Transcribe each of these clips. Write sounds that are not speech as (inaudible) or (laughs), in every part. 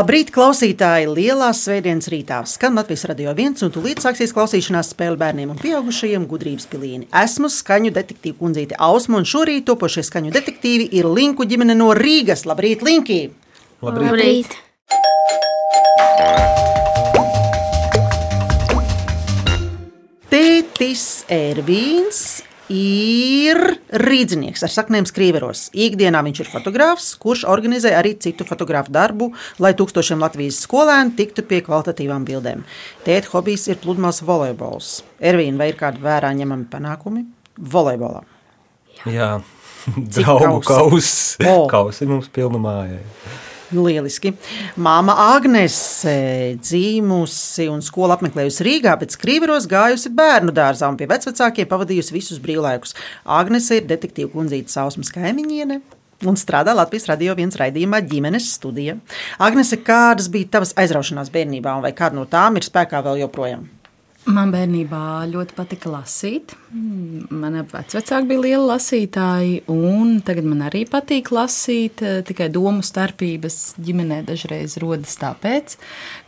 Labrīt, klausītāji! Lielās svētdienas rītā skan Latvijas radio viens, un tūlīt sāksies klausīšanās spēle bērniem un pieaugušajiem gudrības pilīni. Esmu skaņu detektīva kundzīte Ausma, un šorīt topošie skaņu detektīvi ir Linku ģimene no Rīgas. Labrīt, Linki! Labrīt! Labrīt. Tētis Ervīns ir rīznieks ar saknēm skrīveros. Ikdienā viņš ir fotogrāfs, kurš organizē arī citu fotografu darbu, lai tūkstošiem Latvijas skolēnu tiktu pie kvalitatīvām bildēm. Tēta hobijs ir pludmales volejbols. Ervīna, vai ir kādi vērā ņemami panākumi volejbolā? Jā, (laughs) Cik draugu kausi? kausi. O. Kausi mums pilna mājā. Lieliski. Māma Agnese dzīvusi un skolu apmeklējusi Rīgā, bet skrīveros gājusi bērnu dārzā un pie vecākiem pavadījusi visus brīvlaikus. Agnese ir detektīva kundzīte Sausmas kaimiņiene. Un strādā Latvijas radio viens raidījumā ģimenes studija. Agnese, kādas bija tavas aizraušanās bērnībā, un vai kāda no tām ir spēkā vēl joprojām? Man bērnībā ļoti patika lasīt. Mana vecāka bija liela lasītāja, un tagad man arī patīk lasīt. eh, Tikai domu starpības ģimenē dažreiz rodas tāpēc,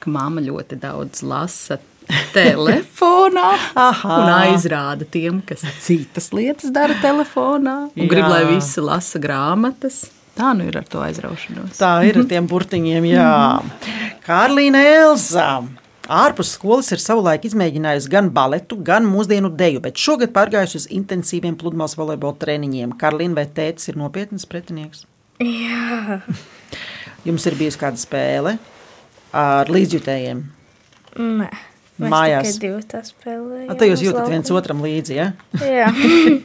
ka mamma ļoti daudz lasa (laughs) telefonā un aizrāda tiem, kas citas lietas dara telefonā, un grib, Jā. lai visi lasa grāmatas. Tā nu ir ar to aizraušanos. Tā ir ar tiem burtiņiem, jā. Kārlīna Elza. Ārpus skolas ir savulaik izmēģinājusi gan baletu, gan mūsdienu deju, bet šogad pārgājusi uz intensīviem pludmales volejbola treniņiem. Karlīna vai tētis ir nopietns pretinieks? Jā, Jums ir bijusi kāda spēle ar līdzjutējiem. nē. Mēs Mājās. tikai divi tā spēlējām. A, Te jūs jūtat viens laukuma. otram līdzi. Ja? Jā,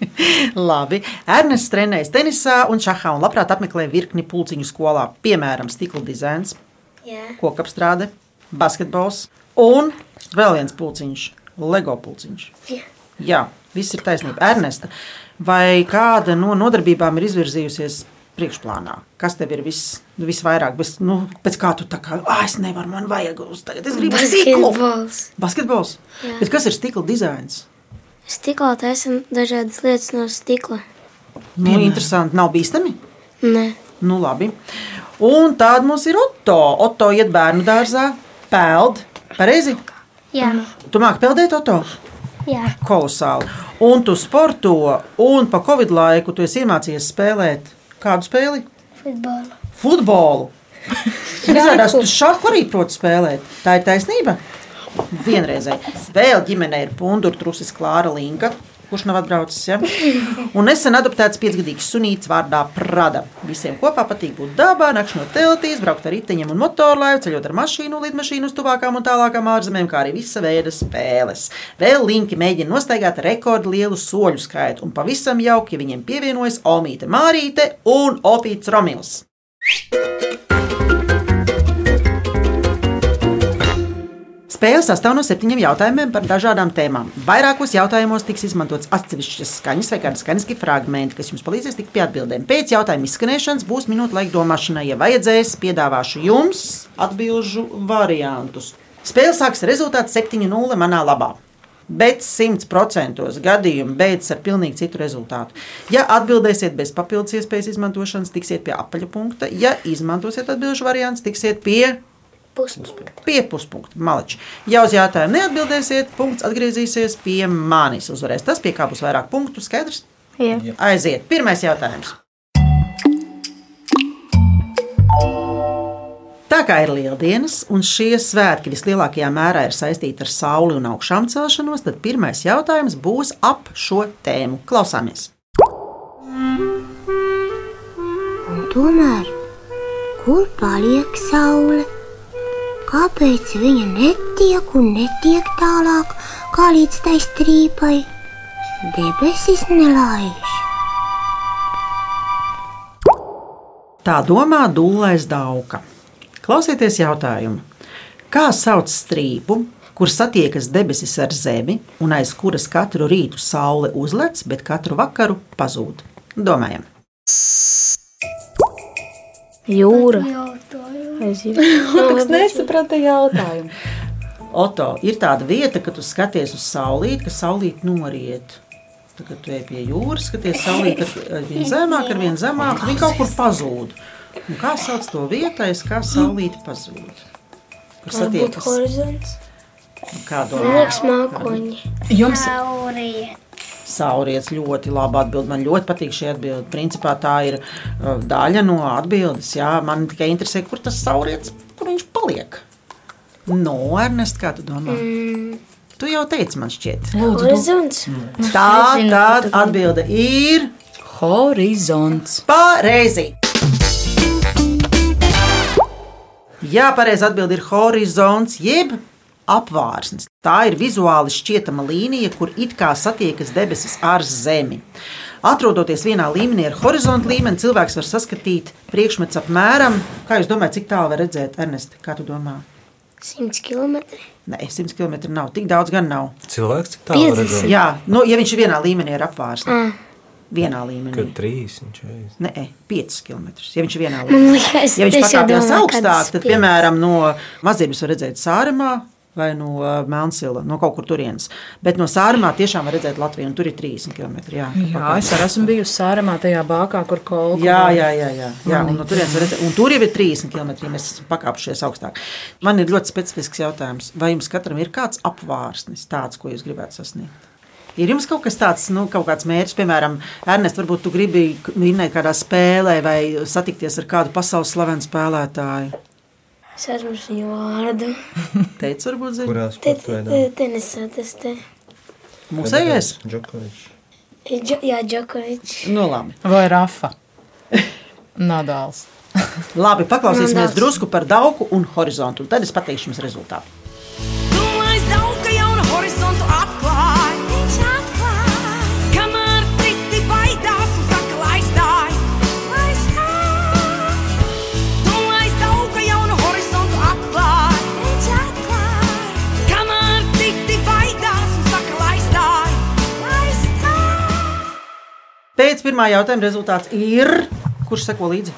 (laughs) Labi. Ernests trenējas tenisā un šahā un labprāt apmeklē virkni pulciņu skolā. Piemēram, stikla dizains, jā. kokapstrāde, basketbols un vēl viens pulciņš - LEGO pulciņš. Jā. Jā, viss ir taisnība. Ernesta, vai kāda no nodarbībām ir izvirzījusies priekšplānā? Kas tev ir vis, visvairāk? Bez, nu, pēc kā tu tā kā, ah, es nevaru, man vajag uz tagad, es gribu stiklu. Basketbols. Basketbols? Jā. Bet kas ir stikla dizains? Stiklā taisam dažādas lietas no stikla. Nu, interesanti, nav bīstami. Nē, Nu, labi. Un tāda mums ir Oto. Oto iet bērnu dārzā, peld. Pareizi? jā, Tu māki peldēt, Oto? jā. Kolosāli. Un tu sporto, un pa Covid laiku tu esi iemācījies spēlēt kādu spēli? futbolu. Futbolu. (laughs) Izrādās, tu šādu arī proti spēlēt. Tā ir taisnība. Vienreizēji. Vēl ģimenē ir pundura trusis Klāra Linka. Kurš nav atbraucis? Ja? Un nesen adoptēts piecgadīgs sunīts vārdā Prada. Visiem kopā patīk būt dabā, nakšņot teltīs, braukt ar riteņiem un motorlaivu, ceļot ar mašīnu, lidmašīnu uz tuvākām un tālākām ārzemēm, kā arī visa veida spēles. Vēl linki mēģina nostaigāt rekordu lielu soļu skaitu, un pavisam jauki ja viņiem pievienojas Omīte Mārīte un Opīts Romils. Spēle sastāv no septiņiem jautājumiem par dažādām tēmām. Vairākos jautājumos tiks izmantots atsevišķas skaņas vai kādi skaņas fragmenti, kas jums palīdzēs tikt pie atbildēm. Pēc jautājuma izskanēšanas būs minūte laika domāšanai. Ja vajadzēs, piedāvāšu jums atbildžu variantus. Spēle sāks ar rezultātu 7-0 manā labā. Bet 100% gadījumu beidzas ar pilnīgi citu rezultātu. Ja atbildēsiet bez papildus iespējas izmantošanas, tiksiet pie apaļa punkta. Ja izmantosiet atbildžu variantus, tiksiet pie Puspunkta. Pie puspunkta. Maliči. Ja uz jautājumu neatbildēsiet, punkts atgriezīsies pie manis. Uzvarēs tas, pie kā būs vairāk punktu. Skaidrs? Jā. Aiziet. Pirmais jautājums. Tā kā ir lieldienas, un šie svētki vislielākajā mērā ir saistīti ar sauli un augšām celšanos, tad pirmais jautājums būs ap šo tēmu. Klausāmies! Un tomēr, kur paliek saule? Kāpēc viņa netiek un netiek tālāk kā līdz tai strīpai? Debesis nelaiž. Tā domā Dūlais Dauka. Klausieties jautājumu. Kā sauc strīpu, kur satiekas debesis ar zemi un aiz kuras katru rītu saule uzlec, bet katru vakaru pazūd? Domājam! Jūra. Es (laughs) nesapratu jautājumu. Oto, ir tāda vieta, ka tu skaties uz saulīti, ka saulīte noriet. Tad, kad tu ej pie jūras, skaties saulīti ar ar vien (laughs) zemāk, ar vien zemāk, viņa kaut kur pazūd. Un kā sauc to vietais, kā saulīte pazūd? Kur Varbūt satiekas? horizons. Kā domā? mākoņi. Jums Saurija. Sauriets ļoti labi atbild. Man ļoti patīk šī atbilde. Principā tā ir uh, daļa no atbildes. Jā. Man tikai interesē, kur tas sauriets, kur viņš paliek. No, Ernest, kā tu domā? Mm. Tu jau teici, man šķiet. lūdzu, Horizons. Tā nezinu, tad atbilde ir horizonts. pareizi. Jā, pareizi atbild ir horizons, jeb apvārsnes. Tā ir vizuāli šķietama līnija, kur it kā satiekas debesis ar zemi. Atrodoties vienā līmenī ar horizonta līmeni, cilvēks var saskatīt priekšmetus apmēram. Kā jūs domājat, cik tālu var redzēt, Ernest? Kā tu domā? 100 km. Nē, 100 km nav. Tik daudz gan nav. Cilvēks cik tālu 50. redzēt? Jā, nu, ja viņš ir vienā līmenī ar apvārsni. Ah. Vienā līmenī. Kad trīs un četri. Nē, 5 km. Ja viņš ir vienā līmenī. liekas, Ja viņš pakāpjas augstāk, tad, piemēram, no mazības var redzēt sārumā vai no uh, Melnsila, no kaut kur turienes. Bet no sārumā tiešām var redzēt Latviju, un tur ir 30 km. Jā, Jā, es arī esmu bijusi sārumā tajā bākā, kur kolekcija. Jā, jā, jā, jā. jā un, no redzēt, un tur jau ir 30 km. Ja mēs esam pakāpšies augstāk. Man ir ļoti specifisks jautājums. Vai jums katram ir kāds apvārsnis, tāds, ko jūs gribētu sasniegt? Ir jums kaut kas tāds, nu, kaut kāds mērķis, piemēram, Ernest, varbūt tu gribi vinnēt kādā spēlē vai satikties ar kādu pasaules slavenu spēlētāju? Es viņu vārdu. (laughs) Teicu, varbūt zini. Kurā Te- sporta veidā? te- Tenisā tas te. Mūsējais? Džokovičs. Džo- Jā, Džokovičs. Nu, labi. Vai Rafa? (laughs) Nadāls. (laughs) labi, paklausīsimies Mandāls. drusku par dauku un horizontu, un tad es pateikšu jums rezultātu. Tu aizdauka pirmā jautājuma rezultāts ir. Kurš seko līdzi?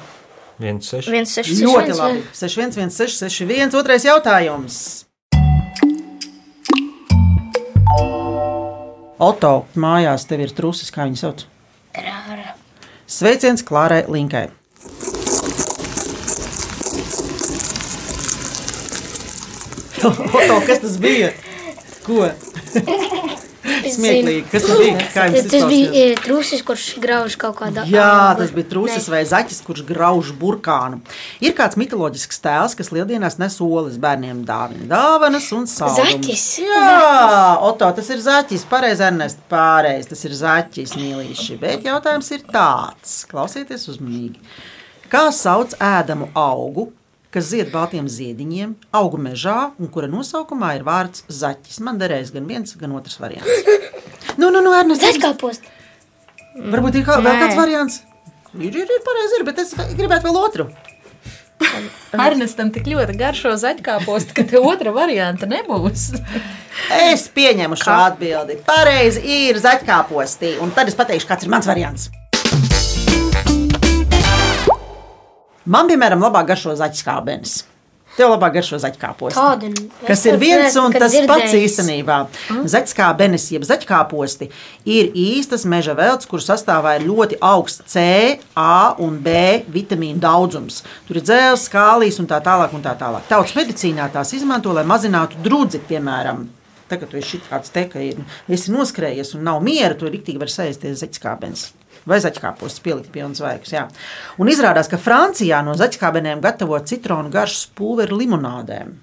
Viens seši. 1, 6, Ļoti 6-1, labi. 6, 1, 6, 6, 1. Otrais jautājums. Oto mājās tev ir trusis, kā viņi sauc. Rāra. Sveiciens Klārai Linkai. (laughs) Oto, kas tas bija? Ko? (laughs) Smieklīgi. (laughs) Kas tas bija? Tas bija izklausījās? e, trusis, kurš grauž kaut kādā. Jā, auga. tas bija trūcis vai zaķis, kurš grauž burkānu. Ir kāds mitoloģisks tēls, kas lieldienās nes olas bērniem dāvana, dāvanas un saldumus. Zaķis. Jā, Oto, tas ir zaķis. Pareizi, Ernest, pareizi. Tas ir zaķis, mīlīši. Bet jautājums ir tāds. Klausieties uzmanīgi. Kā sauc ēdamu augu, kas zied baltiem ziediņiem, augu mežā, un kura nosaukumā ir vārds zaķis? Man derēs gan viens, gan otrs variants. Nu, nu, nu, Ernest, Zaķkāpost. Varbūt ir kā, vēl kāds variants. Ir, ir, ir pareizi, ir, bet es gribētu vēl otru. Ernestam tik ļoti garšo zaļkāpostu, ka te otra varianta nebūs. Es pieņemu šo atbildi. Pareizi ir zaļkāposti. Un tad es pateikšu, kāds ir mans variants. Man, piemēram, labāk garšo zaļskābenes. Tev labāk garšo nu, Kas ir viens un tas pats dzirdējis. īstenībā. Zaļskābenes, jeb zaļkāposti, ir īstas meža veltes, kuras sastāvā ir ļoti augsts C, A un B vitamīnu daudzums. Tur ir dzēles, skālijas un tā tālāk. Un tā tālāk. Tautas medicīnā tās izmanto, lai mazinātu drudzi, piemēram. Tagad, kad ir tāds te, ka ir, esi noskrējies un nav miera, to rīktīgi var sēsties zaļskābenes. Vai zaļkāpos pielikt pie zvaigznes. jā. Un izrādās, ka Francijā no zaļkābenēm gatavo citronu garšas pulveri limonādēm.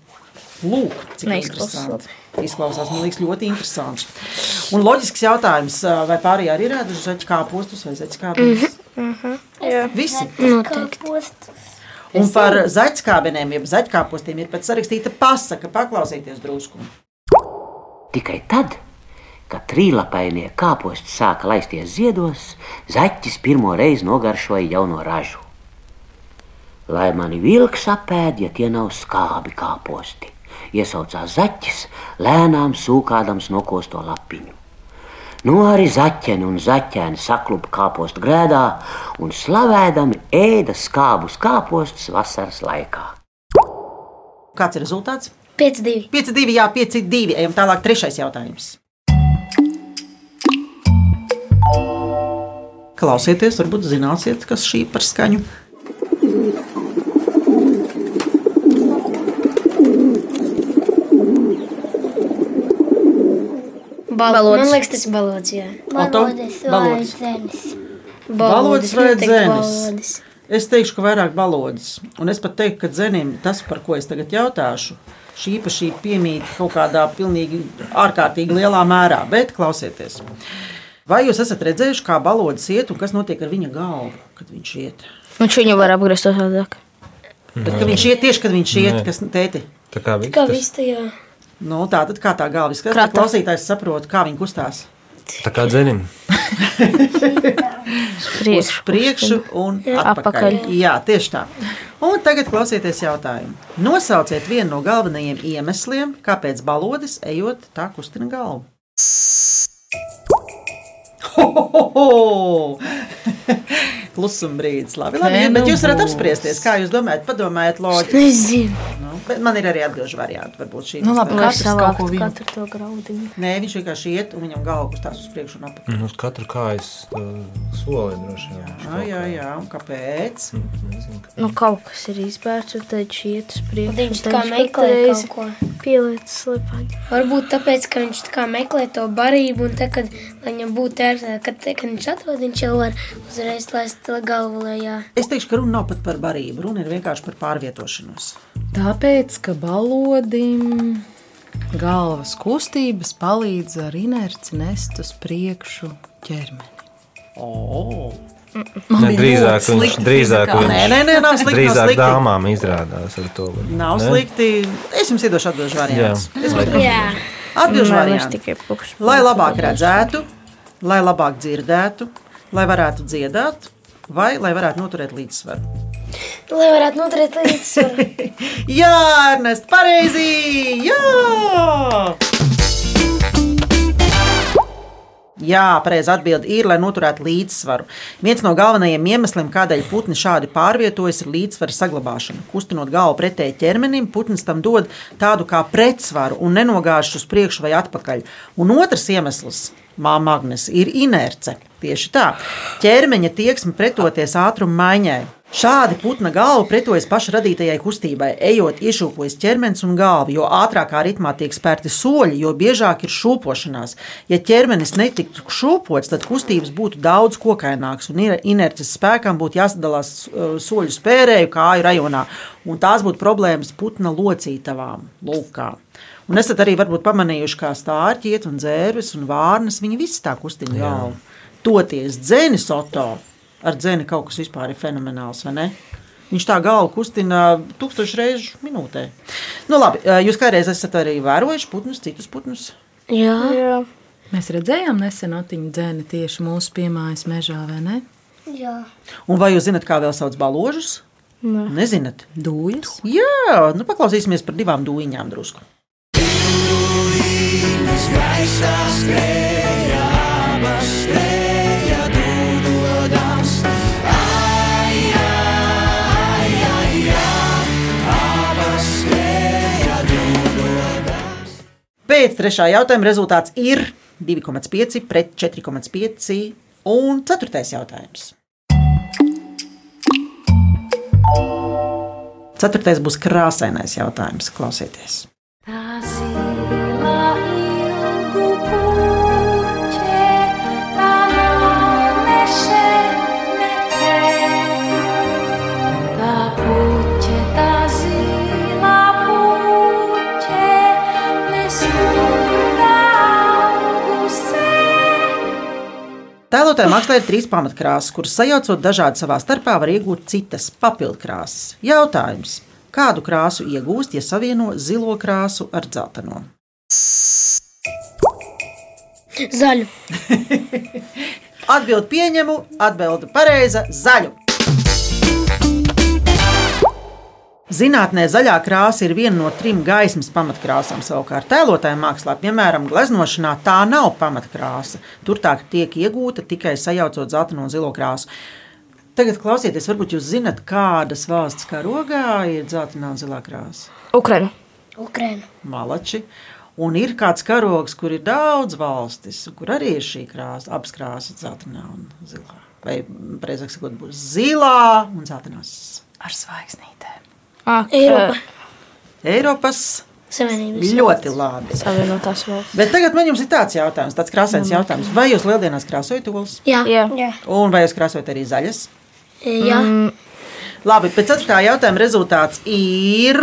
Lūk, cik interesanti. Izklausās, man liekas, ļoti interesants. Un loģisks jautājums, vai pārējie arī ir ēduši zaļkāpostus vai zaļkābenes? Jā. Visi. Noteikti. Un par zaļkābenēm, jeb zaļkāpostiem ir pat sarakstīta pasaka, paklausieties drusku. Tikai tad, kad trīlapainie kāposti sāka laisties ziedos, zaķis pirmo reizi nogaršoja jauno ražu. Lai mani vilks apēd, ja tie nav skābi kāposti, iesaucās zaķis, lēnām sūkādams nokosto lapiņu. Nu arī zaķeni un zaķēni saklupa kāpostu grēdā un slavēdami ēda skābus kāpostus vasaras laikā. Kāds ir rezultāts? 5-2. 5-2, jā, 5-2. Ejam tālāk, trešais jautājums. Klausieties, varbūt zināsiet, kas šī par skaņu. Balots. Man liekas, tas ir balots. Jā. Balots, balots. Balots. balots vai dzēnis? Es teikšu, ka vairāk balodas. Un es pat teiktu, ka dzenim tas, par ko es tagad jautāšu, šī īpašība piemīta kaut kādā pilnīgi ārkārtīgi lielā mērā. Bet klausieties! Uh, vai jūs esat redzējuši, kā balodas iet un kas notiek ar viņa galvu, kad viņš iet? Viņš viņu var apgriezt tādāk. Bet, kad viņš iet tieši, kad viņš iet, Nē. kas tēti? Tā kā viss Kā viss tajā. Nu, tā tad kā tā galva izskatās, Krata. klausītājs saprot, kā viņi kustās. Tā kā dzenim. Uz Priekšu. priekšu un atpakaļ. Atpakaļ. Jā, tieši tā. Un tagad klausieties jautājumu. Nosauciet vienu no galvenajiem iemesliem, kāpēc balodis ejot tā kustina galvu. (laughs) Klusuma brīdis. Labi, labi. Bet nu jūs varat apspriesties, kā jūs domājat, padomājiet loģiski. Nezinu. Nu, bet man ir arī atbildžu varianti. Varbūt šī Nu, labi, ir. Katrs kaut ko vienu. katru to graudiņu. Nē, viņš vienkārši iet un viņam galva kustās uz priekšu un apakšu. Nu, uz katru kājas uh, soli droši vien. Jā, jā, jā. Un kāpēc? Nezinu, ka- Nu, kaut kas ir izbērts, un tad viņš iet uz priekšu. Viņš tā kā meklē kaut ko. Pieliec slēpāņu. Varbūt tāpēc, ka viņš tā kā meklē to barību, un tad, kad lai viņam būtu ērtāk, kad, kad viņš atrod, viņš jau var uzreiz laist galvu lejā. Es teikšu, ka runa nav pat par barību. Runa ir vienkārši par pārvietošanos. Tāpēc, ka balodim galvas kustības palīdz ar inerci nest uz priekšu ķermeni. Oh. Ne, drīzāk viņš, drīzāk viņš, Nē, nē, nē, nav slikti. Nav drīzāk slikti. dāmām izrādās ar to. Nav Ne? slikti. Es jums iedošu atbildžu. Jā, Atbildžu pukšs. Lai labāk redzētu, lai labāk dzirdētu, lai varētu dziedāt, vai lai varētu noturēt līdzsvaru. Lai varētu noturēt līdzsvaru. (laughs) Jā, Ernest, pareizi! Jā! Jā, pareizi atbildi ir, lai noturētu līdzsvaru. Viens no galvenajiem iemesliem, kādēļ putni šādi pārvietojas, ir līdzsvara saglabāšana. Kustinot galvu pretēji ķermenim, putns tam dod tādu kā pretsvaru un nenogāžas uz priekšu vai atpakaļ. Un otrs iemesls, māma Agnēs, ir inerce. Tieši tā, ķermeņa tieksme pretoties ātruma maiņai. Šādi putna galva pretojas paša radītajai kustībai, ejot iešūpojas ķermenis un galva. Jo ātrākā ritmā tiek spērti soļi, jo biežāk ir šūpošanās. Ja ķermenis netiktu šūpots, tad kustības būtu daudz kokainākas un inerces spēkam būtu jāsadalās uh, soļu spērēju kāju rajonā. Un tās būtu problēmas putna locītavām. Lūkā. Un esat arī varbūt pamanījuši, kā stārķi iet un dzērves un vārnas. Viņi visi tā kustina galvu. Toties dzēnis Oto. Ar dzēni kaut kas vispār ir fenomenāls, vai ne? Viņš tā galvu kustina tūkstošu reižu minūtē. Nu, labi, jūs kādreiz esat arī vērojuši putnus, citus putnus? Jā, Jā. Mēs redzējām nesen atiņu dzēni tieši mūsu piemājas mežā, vai ne? Jā. Un vai jūs zinat, kā vēl sauc baložus? Nē. Nezināt. Dūjas. Jā, nu paklausīsimies par divām dūņām drusku. Pēc trešā jautājuma rezultāts ir 2,5 pret 4,5 un ceturtais jautājums. Ceturtais būs krāsainais jautājums. Klausieties! Tā Tēlotāja mākslā ir trīs pamatkrāsas, kuras sajaucot dažādi savā starpā, var iegūt citas papildkrāsas. Jautājums: kādu krāsu iegūst, ja savieno zilo krāsu ar dzelteno? zaļu. (laughs) Atbildi pieņemu, atbildi pareiza - zaļu. Zinātnē zaļā krāsa ir viena no trim gaismas pamatkrāsām. Savukārt, tēlotāja mākslā, piemēram, gleznošanā, tā nav pamatkrāsa. Tur tā tiek iegūta tikai sajaucot zeltaino un zilo krāsu. Tagad klausieties, varbūt jūs zinat, kādas valsts karogā ir zeltainā un zilā krāsa. Ukraina. Ukraina. Malači. Un ir kāds karogs, kur ir daudz valstis, kur arī ir šī krāsa, abas krāsas, zeltainā un zilā. Vai, precīzāk sakot, būs zilā un zeltainās. Ar zvaigznītēm. Ah, Eiropa. Eiropas Savienības Ļoti labi. Savienotās valsts. Bet tagad man jums ir tāds jautājums, tāds krāsains jautājums. Vai jūs lieldienās krāsojat olas? Jā, Jā. jā. Un vai jūs krāsojat arī zaļas? jā. Labi, pēc ceturtā jautājuma rezultāts ir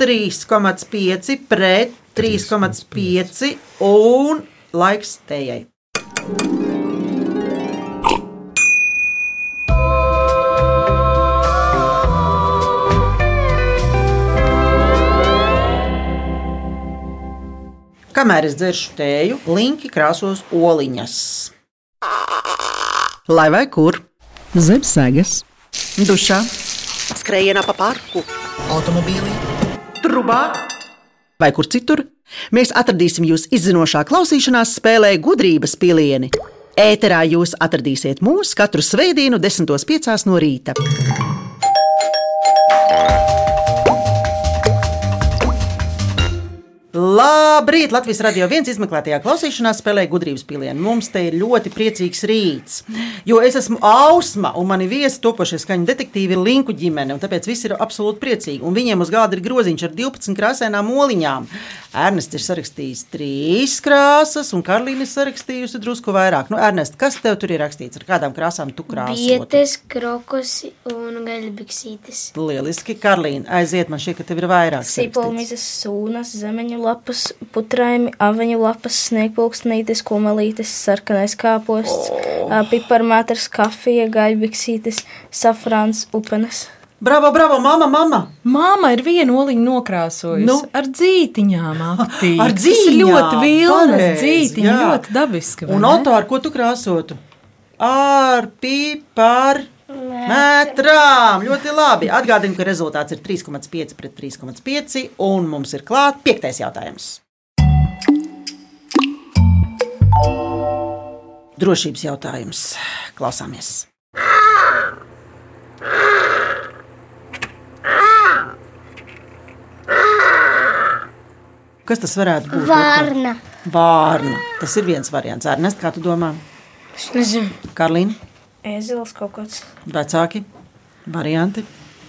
3,5 pret 3,5 un laiks tējai. Kamēr es dzeršu tēju, linki krāsos oliņas. Lai vai kur? Zem sēgas, dušā, skrējienā pa parku, automobīlī, trubā vai kur citur. Mēs atradīsim jūs izzinošā klausīšanās spēlē gudrības pilieni. Ēterā jūs atradīsiet mūs katru svētdienu, 10.5. no rīta. Labrīt! Latvijas radio viens izmeklētajā klausīšanās spēlē gudrības pilienu. Mums te ir ļoti priecīgs rīts. Jo es esmu Ausma, un mani viesi topošie skaņu detektīvi ir Linku ģimene, un tāpēc visi ir absolūti priecīgi. Un viņiem uz galda ir groziņš ar 12 krāsainām oliņām. Ernests ir sarakstījis trīs krāsas, un Karlīna ir sarakstījusi drusku vairāk. Nu, Ernest, kas tev tur ir rakstīts? Ar kādām krāsām tu krāso? Bietes, krokosi un gaļbiksītes. Lieliski, Karlīna, aiziet, man šķiet, ka tev ir vairāk. Sīpolmīzes, sūnas, zemeņu lapas, putraimi, aveņu lapas, sniegpulkstnītes, kumelītes, sarkanais kāposts, oh. piparmēters, kafija, gaļbiksītes, safrāns, upenes. Bravo, bravo, mama, mama! Māma ir vienu oliņu nokrāsojusi Nu? ar dzītiņām. Aptī. Ar dzītiņām, ļoti vilnas, dzītiņa, jā. ļoti dabiski. Un auto, ar ko tu krāsotu? Ar piparu. Metrām! Ļoti labi. Atgādinu, ka rezultāts ir 3,5 pret 3,5. Un mums ir klāts piektais jautājums. Drošības jautājums. Klausāmies! Kas tas varētu būt? Vārna. Vārna. Tas ir viens variants. Ernest, kā tu domā? Es nezinu. Karlīna, Ēzelis kaut kāds. vecāki varianti.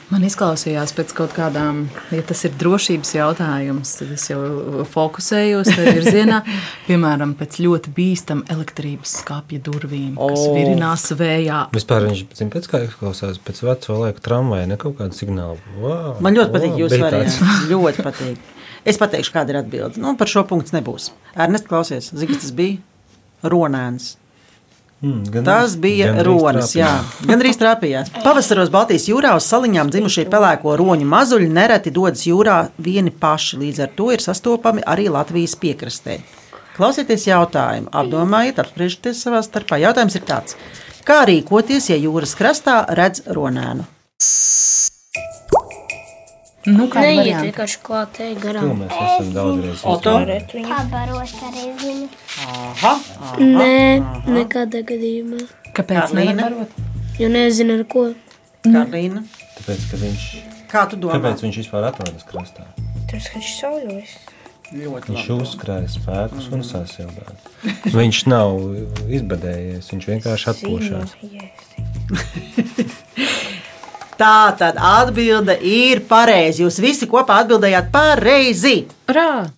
Man izklausījās pēc kaut kādām, ja tas ir drošības jautājums, tad es jau fokusējos tajā virzienā. (laughs) Piemēram, pēc ļoti bīstama elektrības skāpja durvīm, kas O. virinās vējā. Vispār viņš zina, pēc kā izklausās pēc veco laiku tramvaja, ne kaut kādu signālu. Wow, Man ļoti patīk wow, jūsu bija tāds. variants. Ļoti patīk. Es pateikšu, kāda ir atbilde. Nu, par šo punktu nebūs. Ernest, klausies, zini, kas tas bija? Ronēns. Mm, gan- Tas bija gandrīz ronis. Jā, trāpījās. gan arī trāpījās. Pavasaros Baltijas jūrā uz saliņām dzimušie pelēko roņu mazuļi nereti dodas jūrā vieni paši. Līdz ar to ir sastopami arī Latvijas piekrastē. Klausieties jautājumu, apdomājiet, apspriežieties savā starpā. Jautājums ir tāds: kā rīkoties, ja jūras krastā redz ronēnu? Nu, kāda Neiet varianta? vienkārši klāt, ej To garām. mēs esam daudzreiz izdarījuši. Pabaros ar reizini. Aha, aha. Nē, nekādā gadījumā. Kāpēc Karlīne? nevar barot? Jo nezinu, ar ko. Karlīna, Tāpēc, ka viņš, kā tu domā? kāpēc viņš vispār atrodas krastā? Tas, ka viņš sauļojas. Ļoti Viņš uzkrāja spēkus un sasildās. Viņš nav izbadējies, viņš vienkārši atpūšās. (laughs) Tā tad atbilde ir pareiza. Jūs visi kopā atbildējāt pareizi. Rā!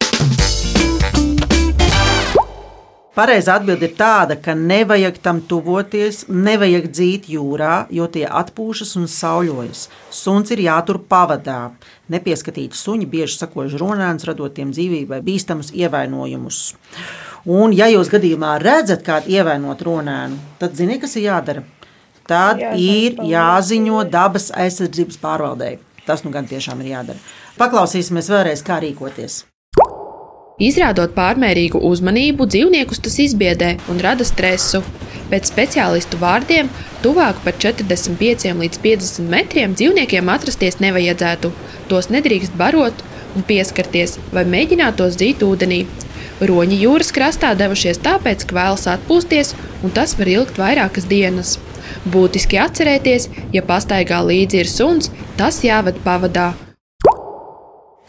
Pareizā atbilde ir tāda, ka nevajag tam tuvoties, nevajag dzīt jūrā, jo tie atpūšas un sauļojas. Suns ir jātur pavadā. Nepieskatīti suņi bieži sakož runāns, radot tiem dzīvībai bīstamus ievainojumus. Un, ja jūs gadījumā redzat kādu ievainot runānu, tad ziniet, kas ir jādara. Tad ir jāziņo dabas aizsardzības pārvaldei. Tas nu gan tiešām ir jādara. Paklausīsimies vēlreiz, kā rīkoties. Izrādot pārmērīgu uzmanību, dzīvniekus tas izbiedē un rada stresu. Pēc speciālistu vārdiem, tuvāk par 45 līdz 50 metriem dzīvniekiem atrasties nevajadzētu. Tos nedrīkst barot un pieskarties vai mēģināt tos dzīt ūdenī. Roņi jūras krastā devušies tāpēc, ka vēlas atpūsties, un tas var ilgt vairākas dienas. Būtiski atcerēties, ja pastaigā līdzi ir suns, tas jāved pavadā.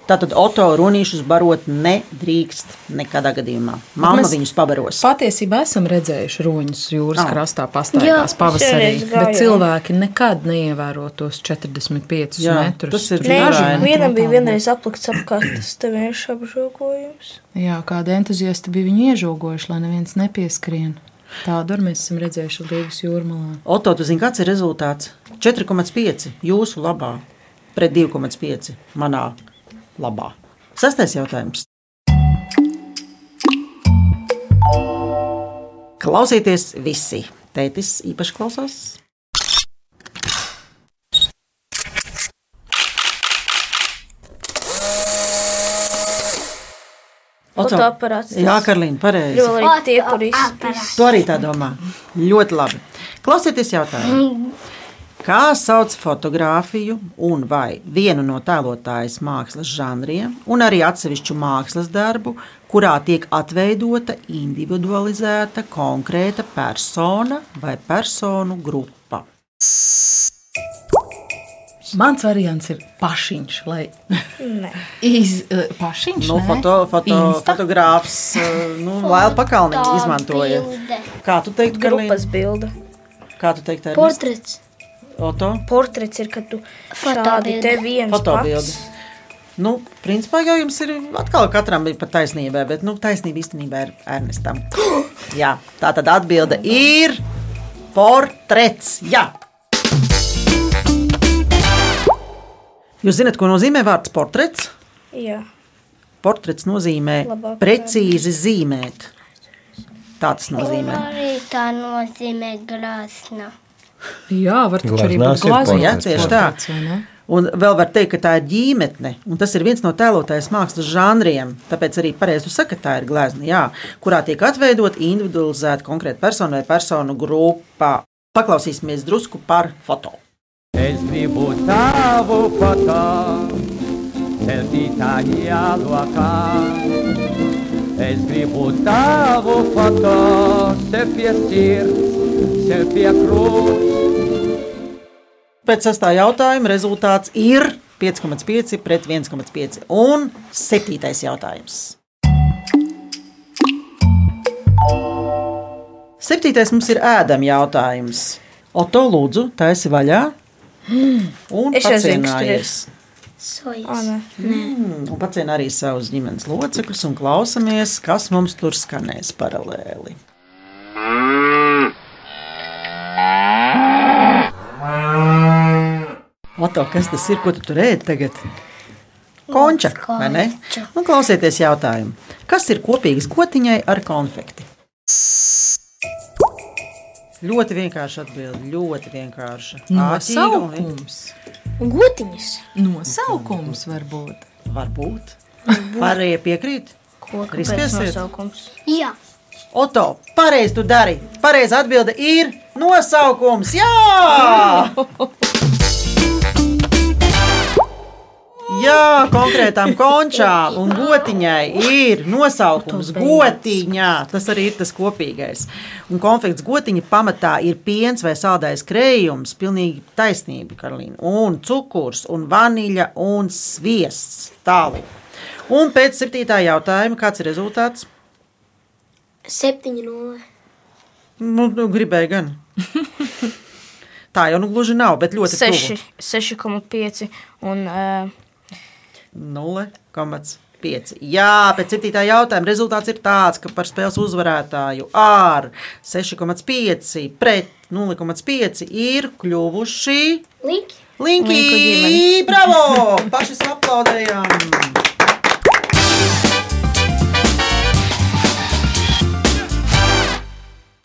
Tātad Oto runīšus barot nedrīkst nekādā gadījumā. Mamma mēs viņus pabaros. Patiesībā esam redzējuši roņus jūras oh. krastā, pastaigās pavasarī. Bet cilvēki nekad neievēro tos 45 Jā, metrus. tas ir daži vienam bija vienreiz aplikts apkārt, tas te viņš apžogojums. Jā, kādi entuziasti bija viņu iežogojuši, lai neviens nepieskrien. Tādu arī mēs esam redzējuši Rīgas jūrmalā. Oto, tu zini, kāds ir rezultāts? 4,5 jūsu labā pret 2,5 manā labā. Sastais jautājums. Klausieties visi. Tētis īpaši klausās. Oto. Fotoaparāts. Jā, Karlīna, pareizi. Kur izspēlēs. Tu arī tā domā. Ļoti labi. Klausieties jautājumu. (laughs) Kā sauc fotografiju un vai vienu no tēlotājas mākslas žanriem, un arī atsevišķu mākslas darbu, kurā tiek atveidota individualizēta konkrēta persona vai personu grupa? Mans variants ir pašiņš, lai iz, uh, pašiņš. Nu, foto, foto, Insta? fotogrāfs eh, nu, Lēla Pakalniņa izmantoja. Kā tu teiktu, Karlīna? Grupas bilde. Kā tu teiktu, Ernest? Portrets. Oto? Portrets ir, kad tu šādi te viens Fotobilde. pats. Nu, principā jau jums ir atkal katram ir pat taisnība, bet nu, taisnība īstenībā ir Ernestam. (gasps) Jā, tā tad atbilde ir portrets. Jā. Jūs zināt, ko nozīmē vārds portrets? Jā. Portrets nozīmē Labāk precīzi zīmēt. Tā tas nozīmē. Arī tā nozīmē glāzna. Jā, var taču arī būt glazūra. Jā, tieši tā. Un vēl var teikt, ka tā ir ģīmetne, un tas ir viens no tēlotājas mākslas žanriem. Tāpēc arī pareizi saka, ka tā ir glezna, jā, kurā tiek atveidot individualizēta konkrēta persona vai personu grupa. Paklausīsimies drusku par foto. Es gribu tavu foto, selfītāņā lokā. Es gribu tavu foto, sev pie sirds, sev pie krūts. Pēc sastā jautājuma rezultāts ir 5,5 pret 1,5 un 7. jautājums. Septītais mums ir ēdam jautājums. Oto lūdzu, taisi vaļā un Es jau zinu, kas ir. Mm, Un pacienā arī savus ģimenes locekļus un klausamies, kas mums tur skanēs paralēli. Oto, kas tas ir, ko tu tur ēdi tagad? Konča, vai ne? Un klausieties jautājumu. Kas ir kopīgs gotiņai ar konfekti? Ļoti vienkārši atbild, ļoti vienkārši. Nosaukums. Gotiņas. Nosaukums varbūt. Varbūt. Pārējie piekrīt. Koka Riskiesiet? pēcnosaukums. Jā, Oto, pareizi tu dari. Pareizi atbilde ir nosaukums. Jā! (laughs) Jā, konkrētām končām un gotiņai ir nosaukums gotiņā. Tas arī ir tas kopīgais. Un konfekts gotiņa pamatā ir piens vai saldais krējums. Pilnīgi taisnība, Karolīna. Un cukurs, un vaniļa un sviests. Tālāk. Un pēc septītā jautājuma, kāds ir rezultāts? 7-0. Nu, nu, gribēju gan. (laughs) Tā jau nu gluži nav, bet ļoti Seši- tuvu. 6,5 un uh, 0,5. Jā, pēc septītā jautājuma rezultāts ir tāds, ka par spēles uzvarētāju ar 6,5 pret 0,5 ir kļuvuši. Linki. Linku ģimene. Bravo! Paši aplaudējām!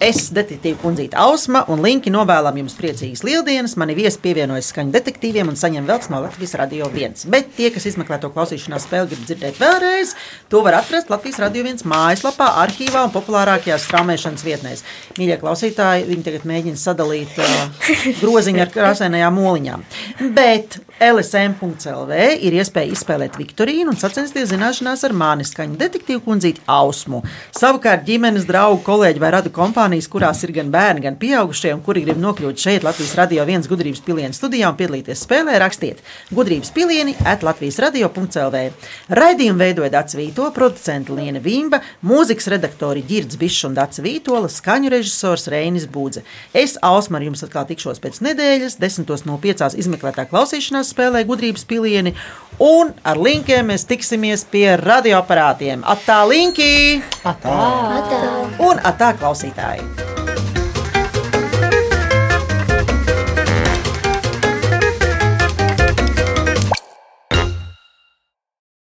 Es, detektīva kundzīte Ausma un Linki novēlam jums priecīgas lieldienas. Mani viesi pievienojas skaņu detektīviem un saņem vēl no Latvijas Radio 1. Bet tie, kas izmeklē to klausīšanās spēli, grib dzirdēt vēlreiz, to var atrast Latvijas Radio 1 mājaslapā, arhīvā un populārākajās straumēšanas vietnēs. Mīļie klausītāji, viņi tagad mēģina sadalīt uh, groziņu ar krāsainajām oliņām. Bet LSM.CLV ir iespēja izspēlēt Viktorīnu un sacensties zināšanās ar mani skaņu detektīvu kundzīti Ausmu. Savukārt ģimenes draugu, kolēģi vai radu kompānijas, kurās ir gan bērni, gan pieaugušie, un kuri grib nokļūt šeit Latvijas radio viens gudrības pilienu studijā un piedalīties spēlē, rakstiet gudrības pilieni at Latvijas radio.CLV. Raidījumu veidoja Dats Vīto, producenta Liena Vimba, mūzikas redaktori Girds Bišs un Dats Vītola, skaņu režisors Reinis Budze. Es, Ausma, ar jums atkal tikšos pēc nedēļas, 10.05. izmeklētā klausīšanās spēlē gudrības pilieni, un ar linkiem mēs tiksimies pie radioaparātiem. Atā linki! Atā! Atā. Un atā klausītāji!